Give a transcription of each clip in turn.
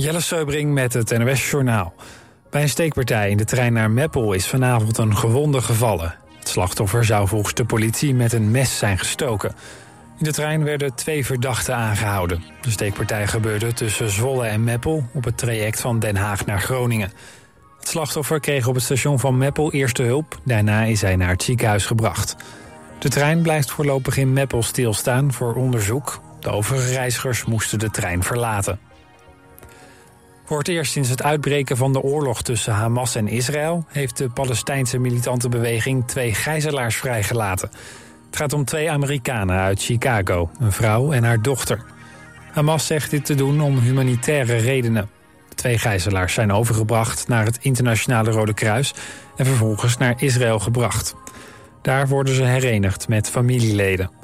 Jelle Seubring met het NOS Journaal. Bij een steekpartij in de trein naar Meppel is vanavond een gewonde gevallen. Het slachtoffer zou volgens de politie met een mes zijn gestoken. In de trein werden twee verdachten aangehouden. De steekpartij gebeurde tussen Zwolle en Meppel op het traject van Den Haag naar Groningen. Het slachtoffer kreeg op het station van Meppel eerste hulp. Daarna is hij naar het ziekenhuis gebracht. De trein blijft voorlopig in Meppel stilstaan voor onderzoek. De overige reizigers moesten de trein verlaten. Voor het eerst sinds het uitbreken van de oorlog tussen Hamas en Israël... heeft de Palestijnse militante beweging twee gijzelaars vrijgelaten. Het gaat om twee Amerikanen uit Chicago, een vrouw en haar dochter. Hamas zegt dit te doen om humanitaire redenen. De twee gijzelaars zijn overgebracht naar het Internationale Rode Kruis... en vervolgens naar Israël gebracht. Daar worden ze herenigd met familieleden.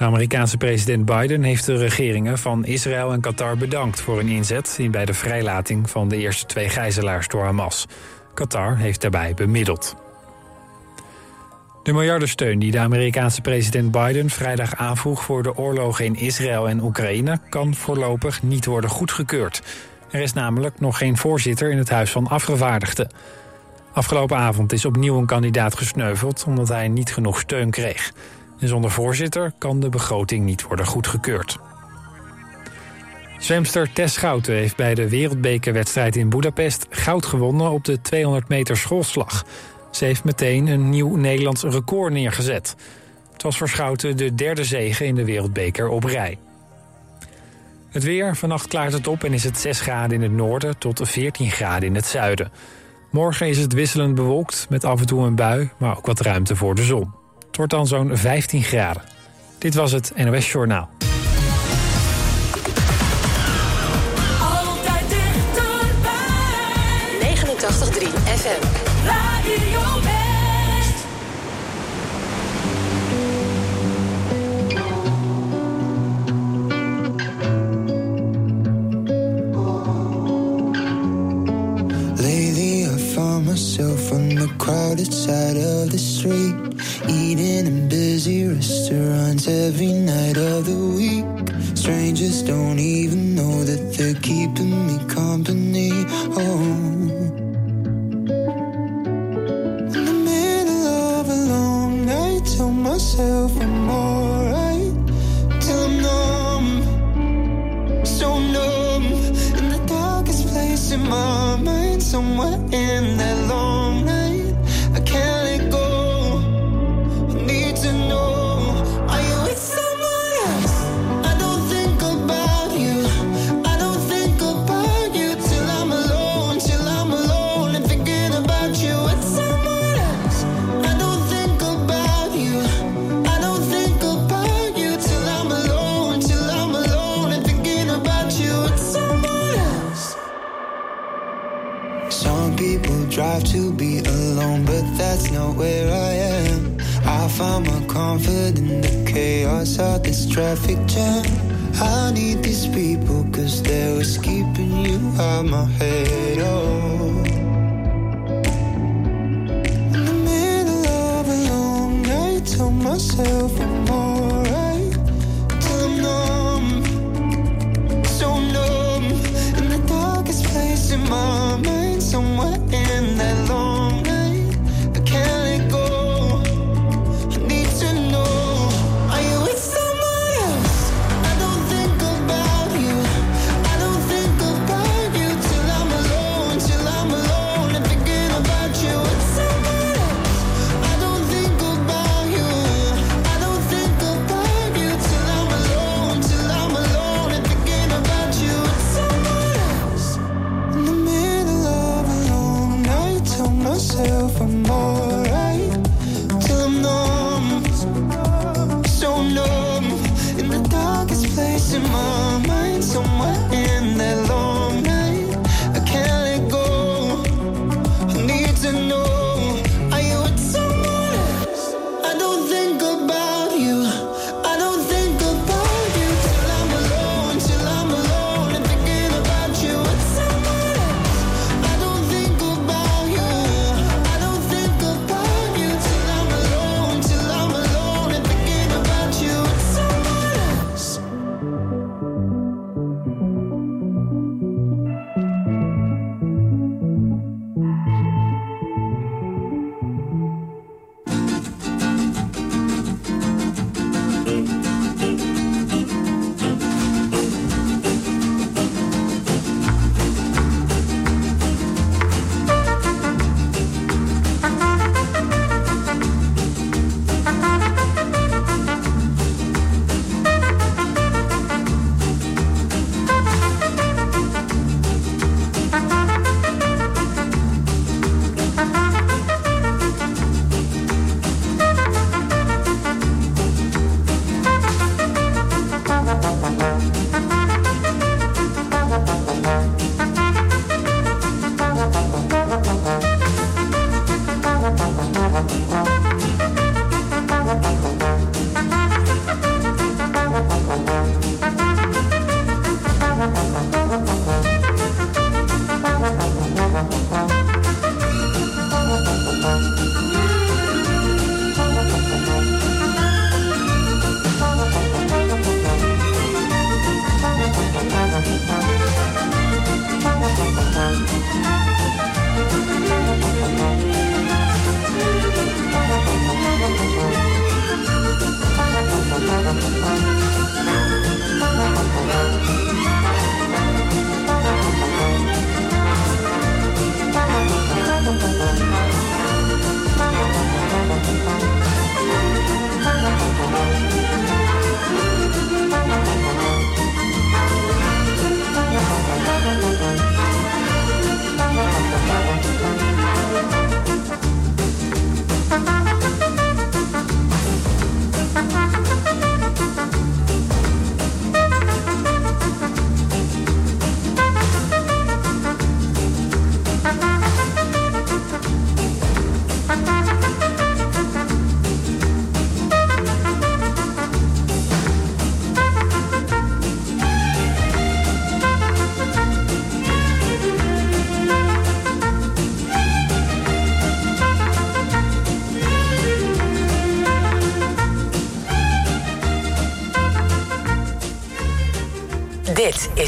De Amerikaanse president Biden heeft de regeringen van Israël en Qatar bedankt voor hun inzet bij de vrijlating van de eerste twee gijzelaars door Hamas. Qatar heeft daarbij bemiddeld. De miljardensteun die de Amerikaanse president Biden vrijdag aanvroeg voor de oorlogen in Israël en Oekraïne kan voorlopig niet worden goedgekeurd. Er is namelijk nog geen voorzitter in het Huis van Afgevaardigden. Afgelopen avond is opnieuw een kandidaat gesneuveld omdat hij niet genoeg steun kreeg. En zonder voorzitter kan de begroting niet worden goedgekeurd. Zwemster Tess Schouten heeft bij de wereldbekerwedstrijd in Budapest goud gewonnen op de 200 meter schoolslag. Ze heeft meteen een nieuw Nederlands record neergezet. Het was voor Schouten de derde zege in de wereldbeker op rij. Het weer, vannacht klaart het op en is het 6 graden in het noorden tot 14 graden in het zuiden. Morgen is het wisselend bewolkt met af en toe een bui, maar ook wat ruimte voor de zon. Wordt dan zo'n 15 graden. Dit was het NOS Journaal. Altijd dichterbij. 89.3 FM. Radio West. Lately, I found myself on the crowded side of the street, eating in busy restaurants every night of the week. Strangers don't even know that they're keeping me company. Oh. In the middle of a long night, tell myself I'm alright. Till I'm numb, so numb. In the darkest place in my mind, somewhere in that long comfort in the chaos of this traffic jam. I need these people, cause they're what's keeping you out my head. Oh. In the middle of a long night, tell myself I'm alright. Till I'm numb, so numb. In the darkest place in my mind, somewhere in that long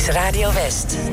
Radio West.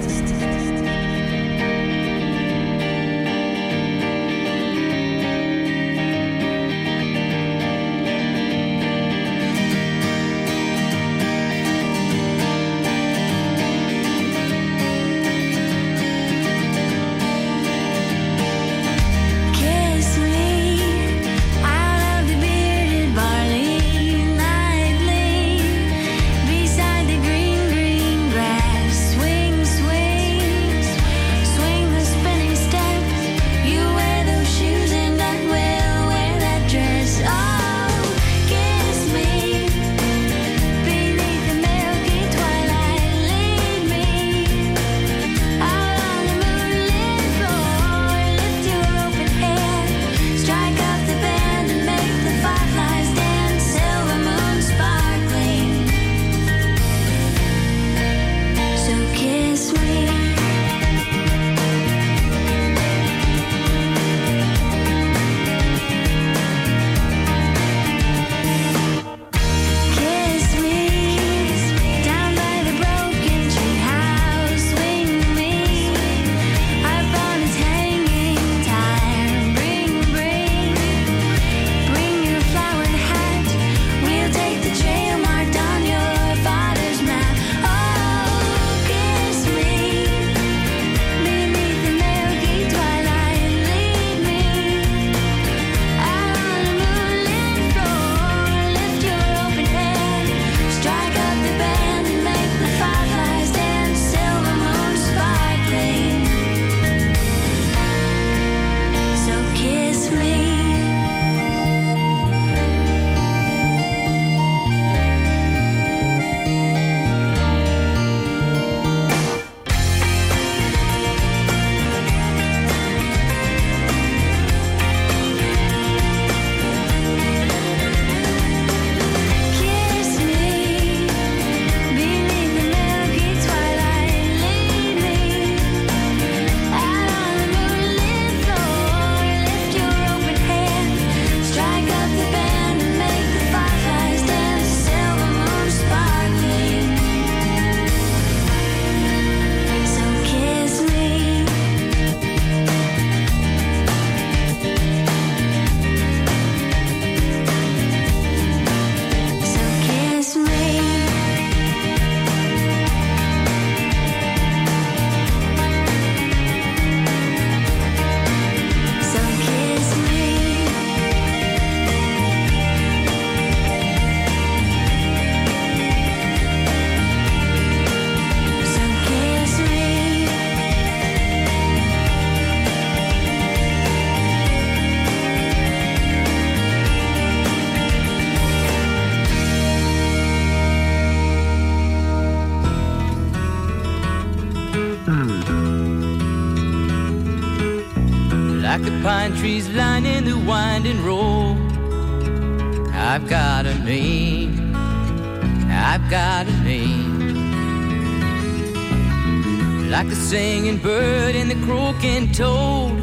the singing bird and the croaking toad.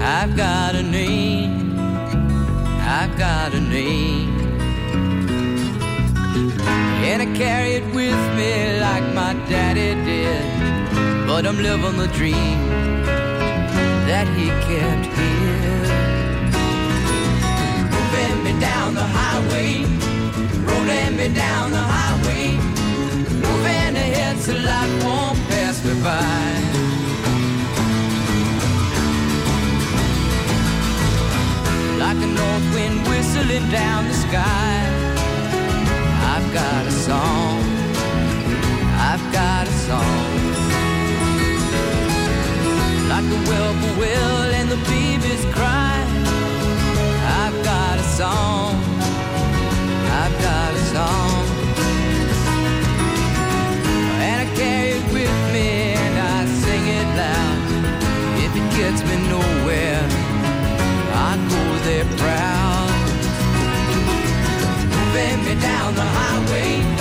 I've got a name, I've got a name. And I carry it with me like my daddy did. But I'm living the dream that he kept here. Moving me down the highway, rolling me down the highway. Moving ahead so life won't pay slip. Like a north wind whistling down the sky. I've got a song. I've got a song. Like the whippoorwill and the beavers cry. I've got a song. I've got a moving me down the highway.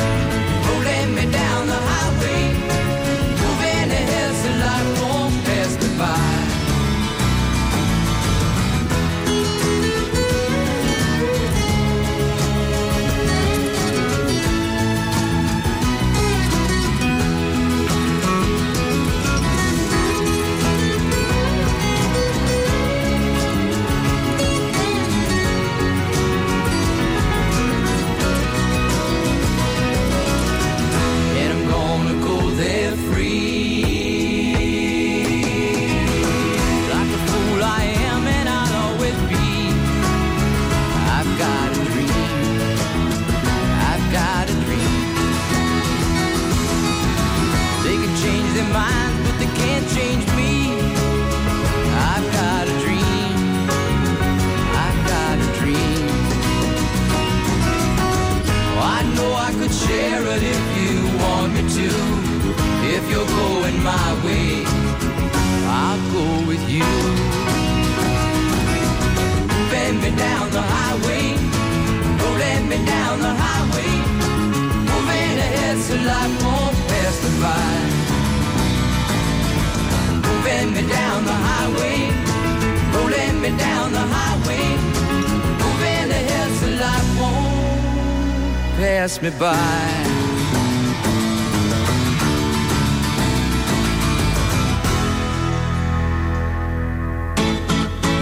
but if you want me to, if you're going my way, I'll go with you. Bend me down the highway, oh, bend me down the highway, moving ahead so life won't pass me by. Bend me down the highway, rolling me down the highway, moving ahead so life won't pass me by.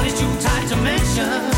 It's too tight to mention.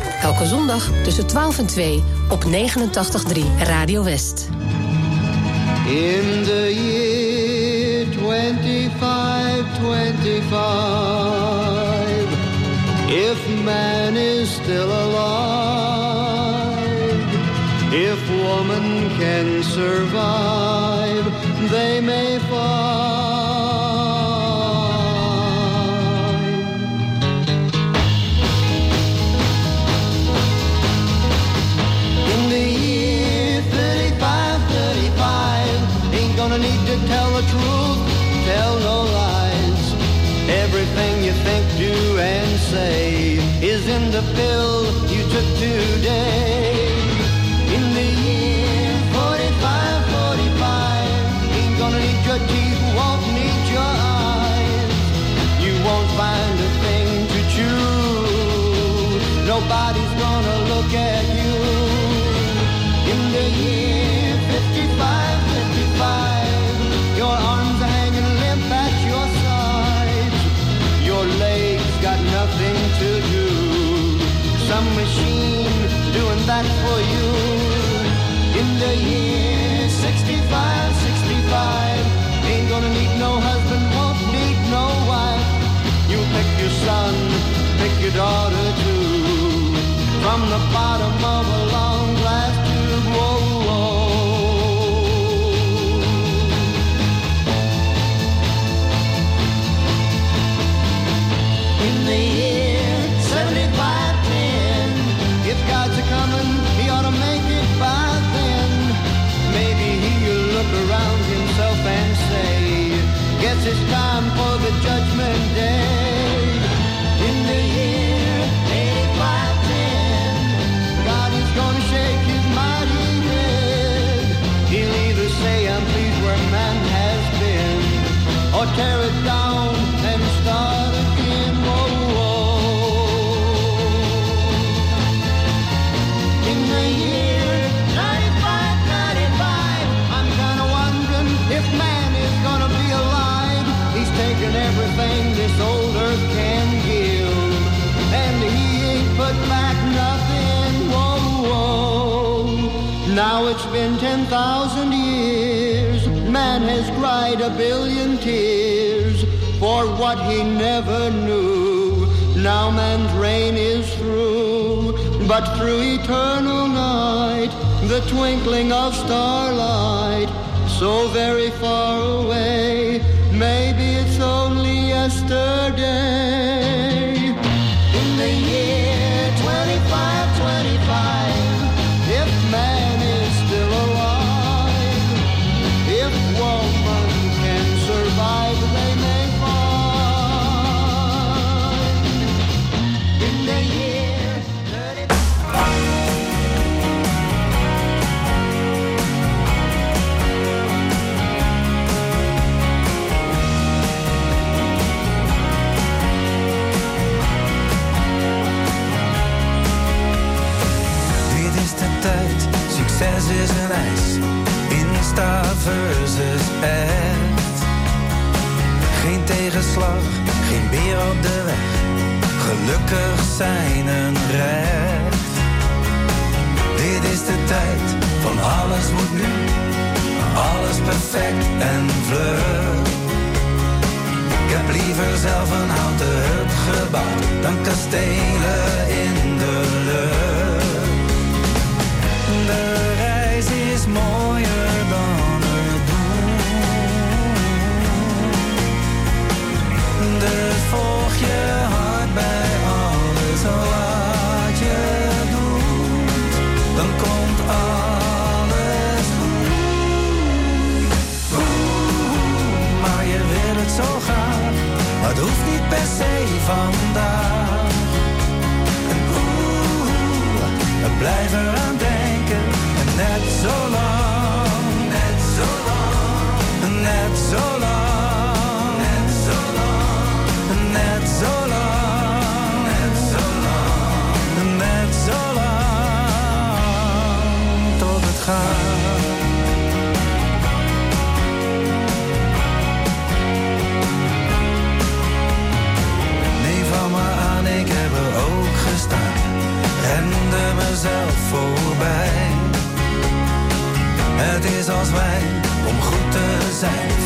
Elke zondag tussen 12 en 2 op 89.3 Radio West. In the year 2525 If man is still alive If woman can survive They may find the pill you took today.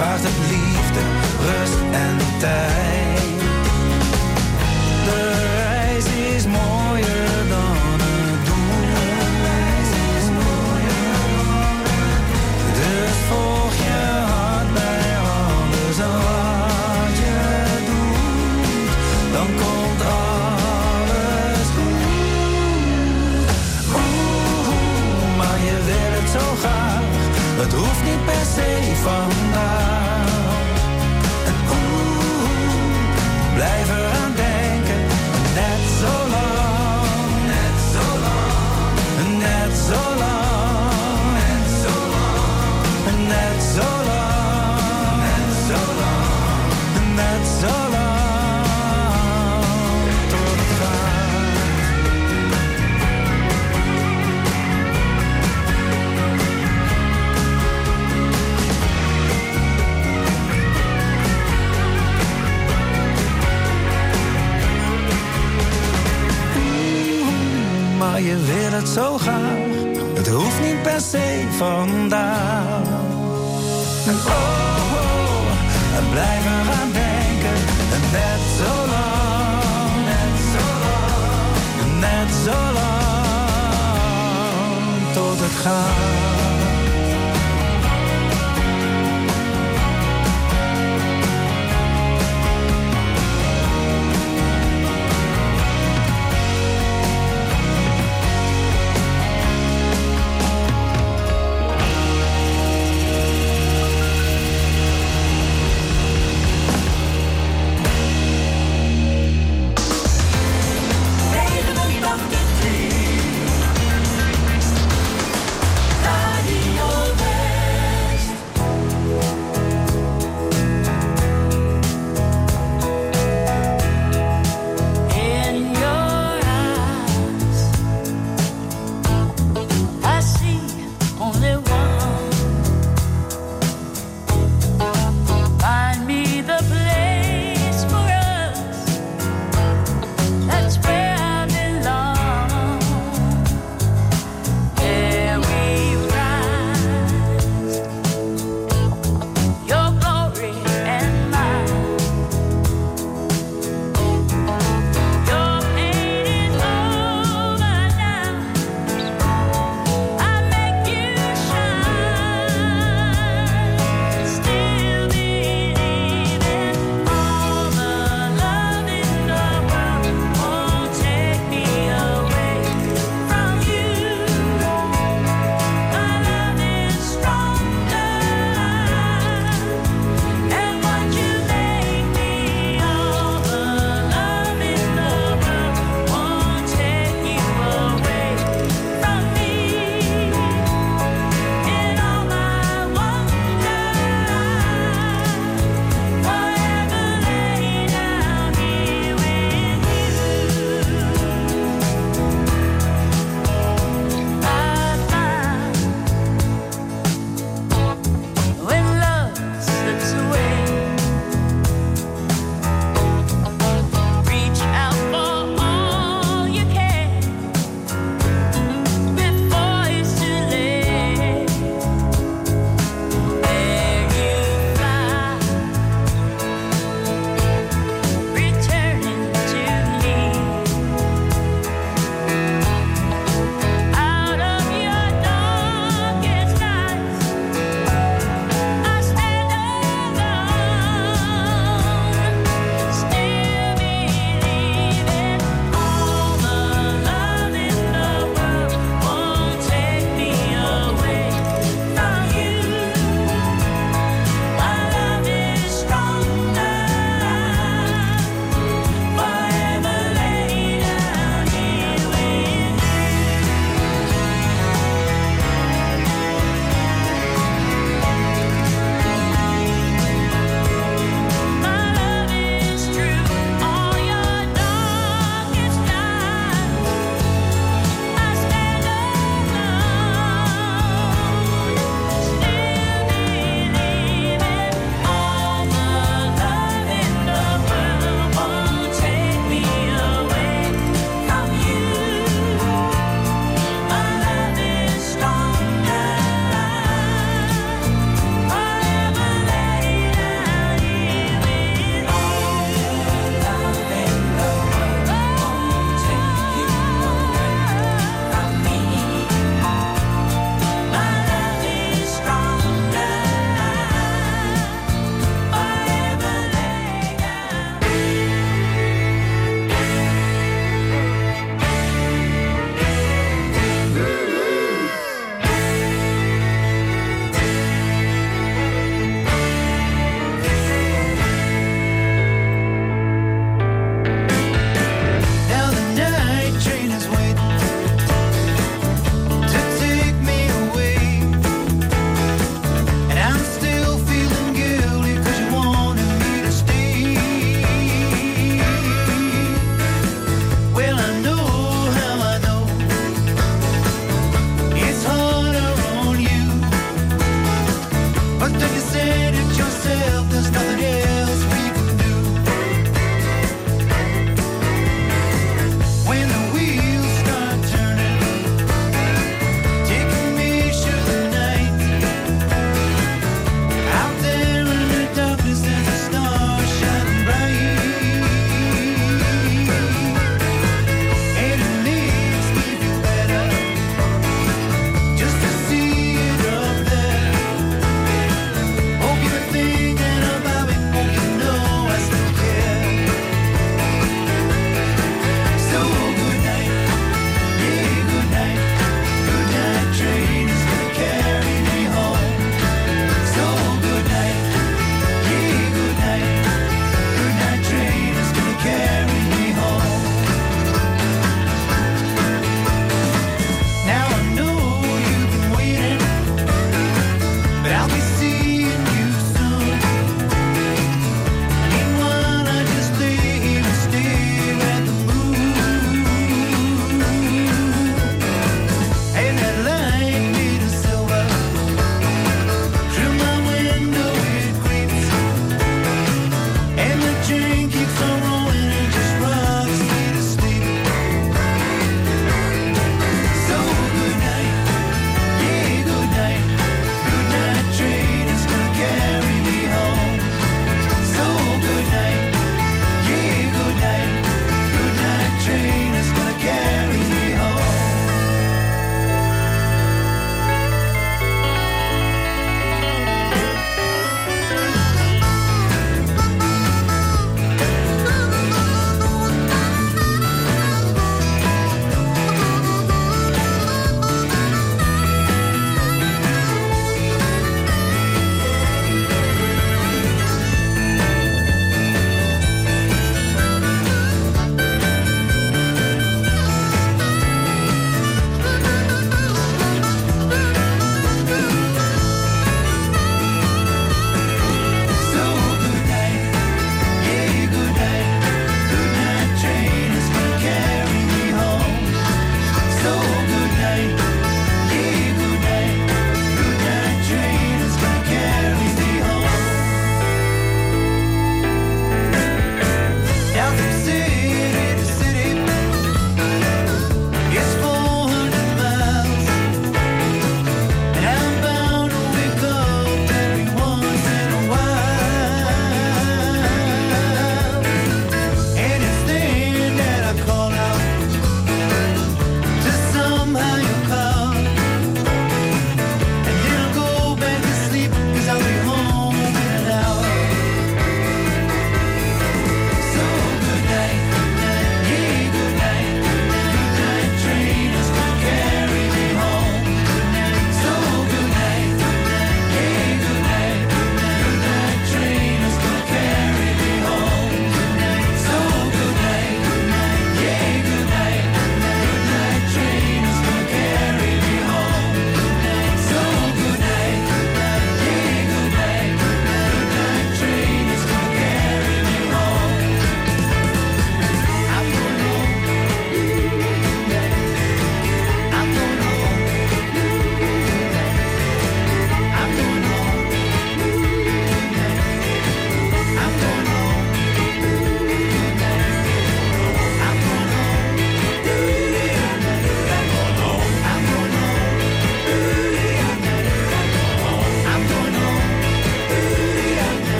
Zijn, vraagt het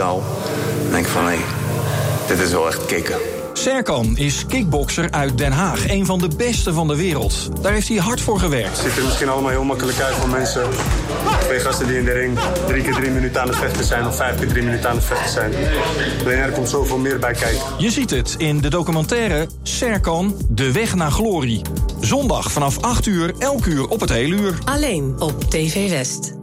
zaal. Dan denk ik van hé, dit is wel echt kicken. Serkan is kickbokser uit Den Haag, een van de beste van de wereld. Daar heeft hij hard voor gewerkt. Het ziet er misschien allemaal heel makkelijk uit voor mensen. Twee gasten die in de ring drie keer drie minuten aan het vechten zijn... of vijf keer drie minuten aan het vechten zijn. Alleen er komt zoveel meer bij kijken. Je ziet het in de documentaire Serkan, De Weg naar Glorie. Zondag vanaf 8 uur, elk uur op het hele uur. Alleen op TV West.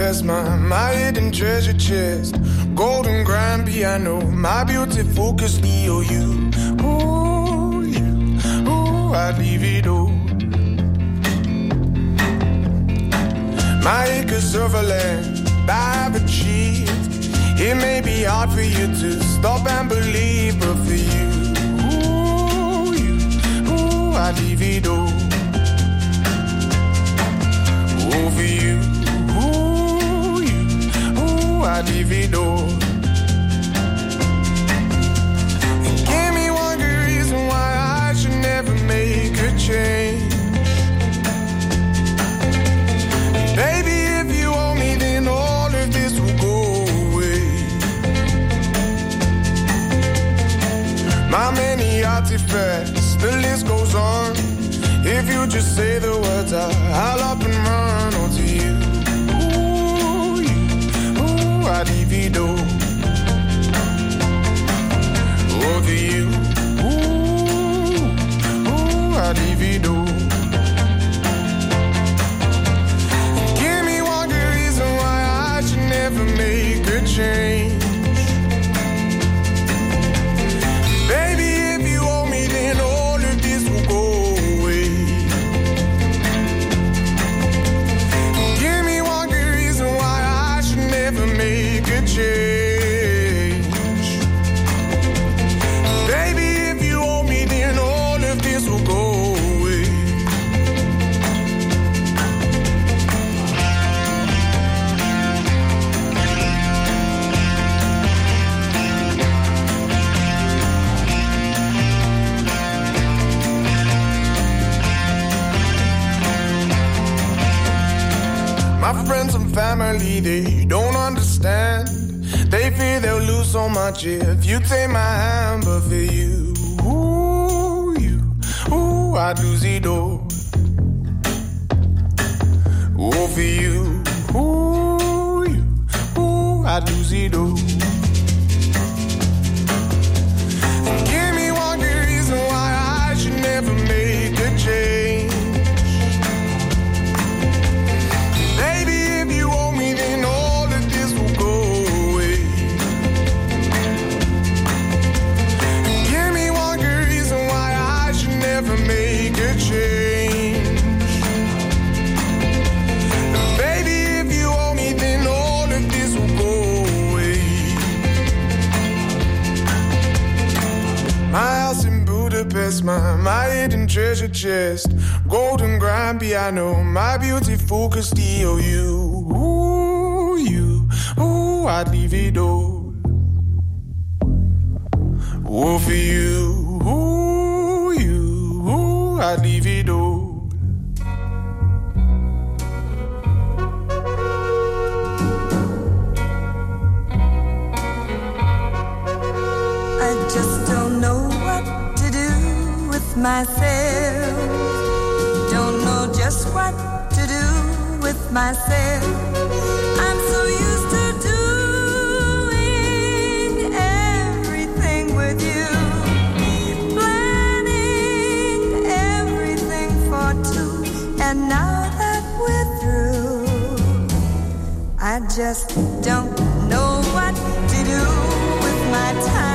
In my, my hidden treasure chest. Golden grand piano, my beauty focus EOU. Ooh, you, ooh, I'd leave it all. My acres of land I've achieved. It may be hard for you to stop and believe, but for you, ooh, you, ooh, I'd leave it all. Ooh, for you, And give me one good reason why I should never make a change. Baby, if you owe me, then all of this will go away. My many artifacts, the list goes on. If you just say the words, I- I'll up and run ooh, I'd divido. Over you, ooh, ooh, I'd divido. Give me one good reason why I should never make a change. And they don't understand. They fear they'll lose so much if you take my hand, but for you, ooh, you, ooh, I'd lose it all. Ooh, for you, ooh, you, ooh, I'd lose it all. Budapest, my, my hidden treasure chest. Golden grand piano, my beauty focused EOU. Ooh, you, ooh, I'd leave it all. Ooh, for you, ooh, you, ooh, I'd leave it all. Myself. Don't know just what to do with myself. I'm so used to doing everything with you, planning everything for two. And now that we're through, I just don't know what to do with my time.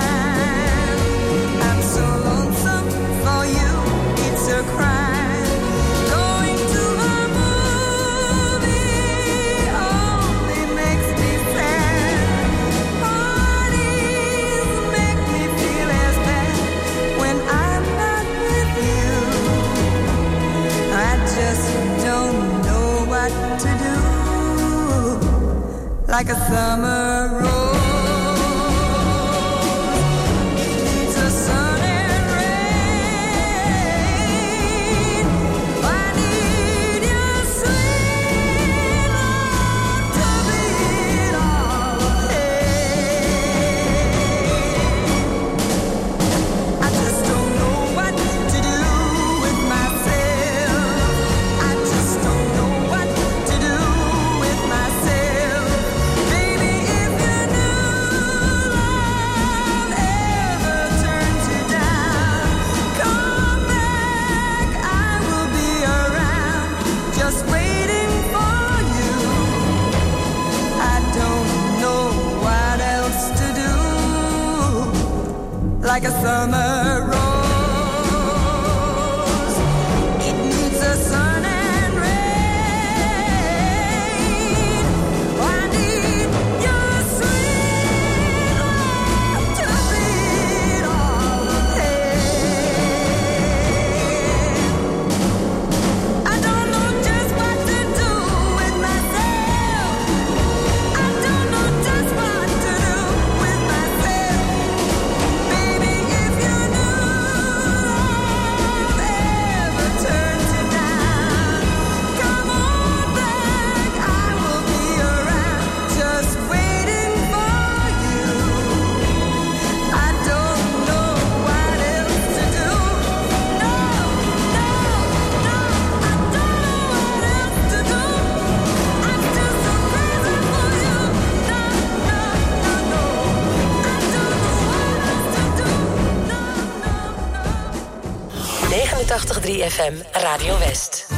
like a summer rose. like a summer FM Radio West.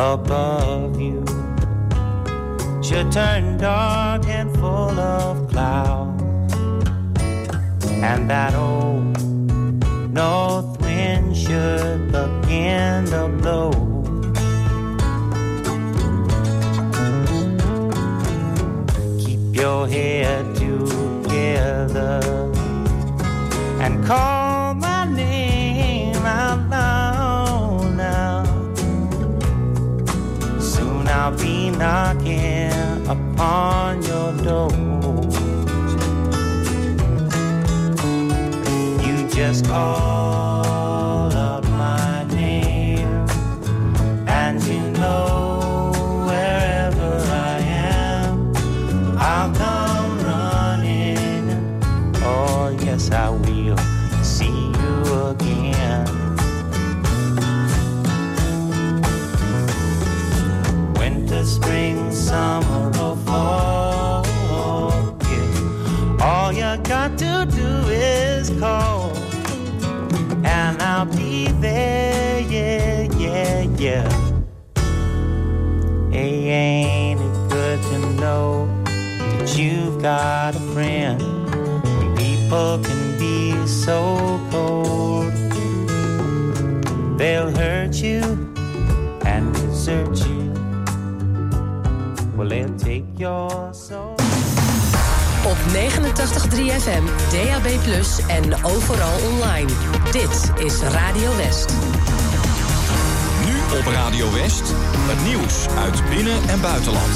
above you. She turned dark and full of clouds, and that old north wind should begin to blow. Keep your head together and call. I'll be knocking upon your door. You just call. so cold. They'll hurt you and desert you. Well, they'll take your soul. Op 89.3 FM, DAB+, en overal online. Dit is Radio West. Nu op Radio West, het nieuws uit binnen- en buitenland.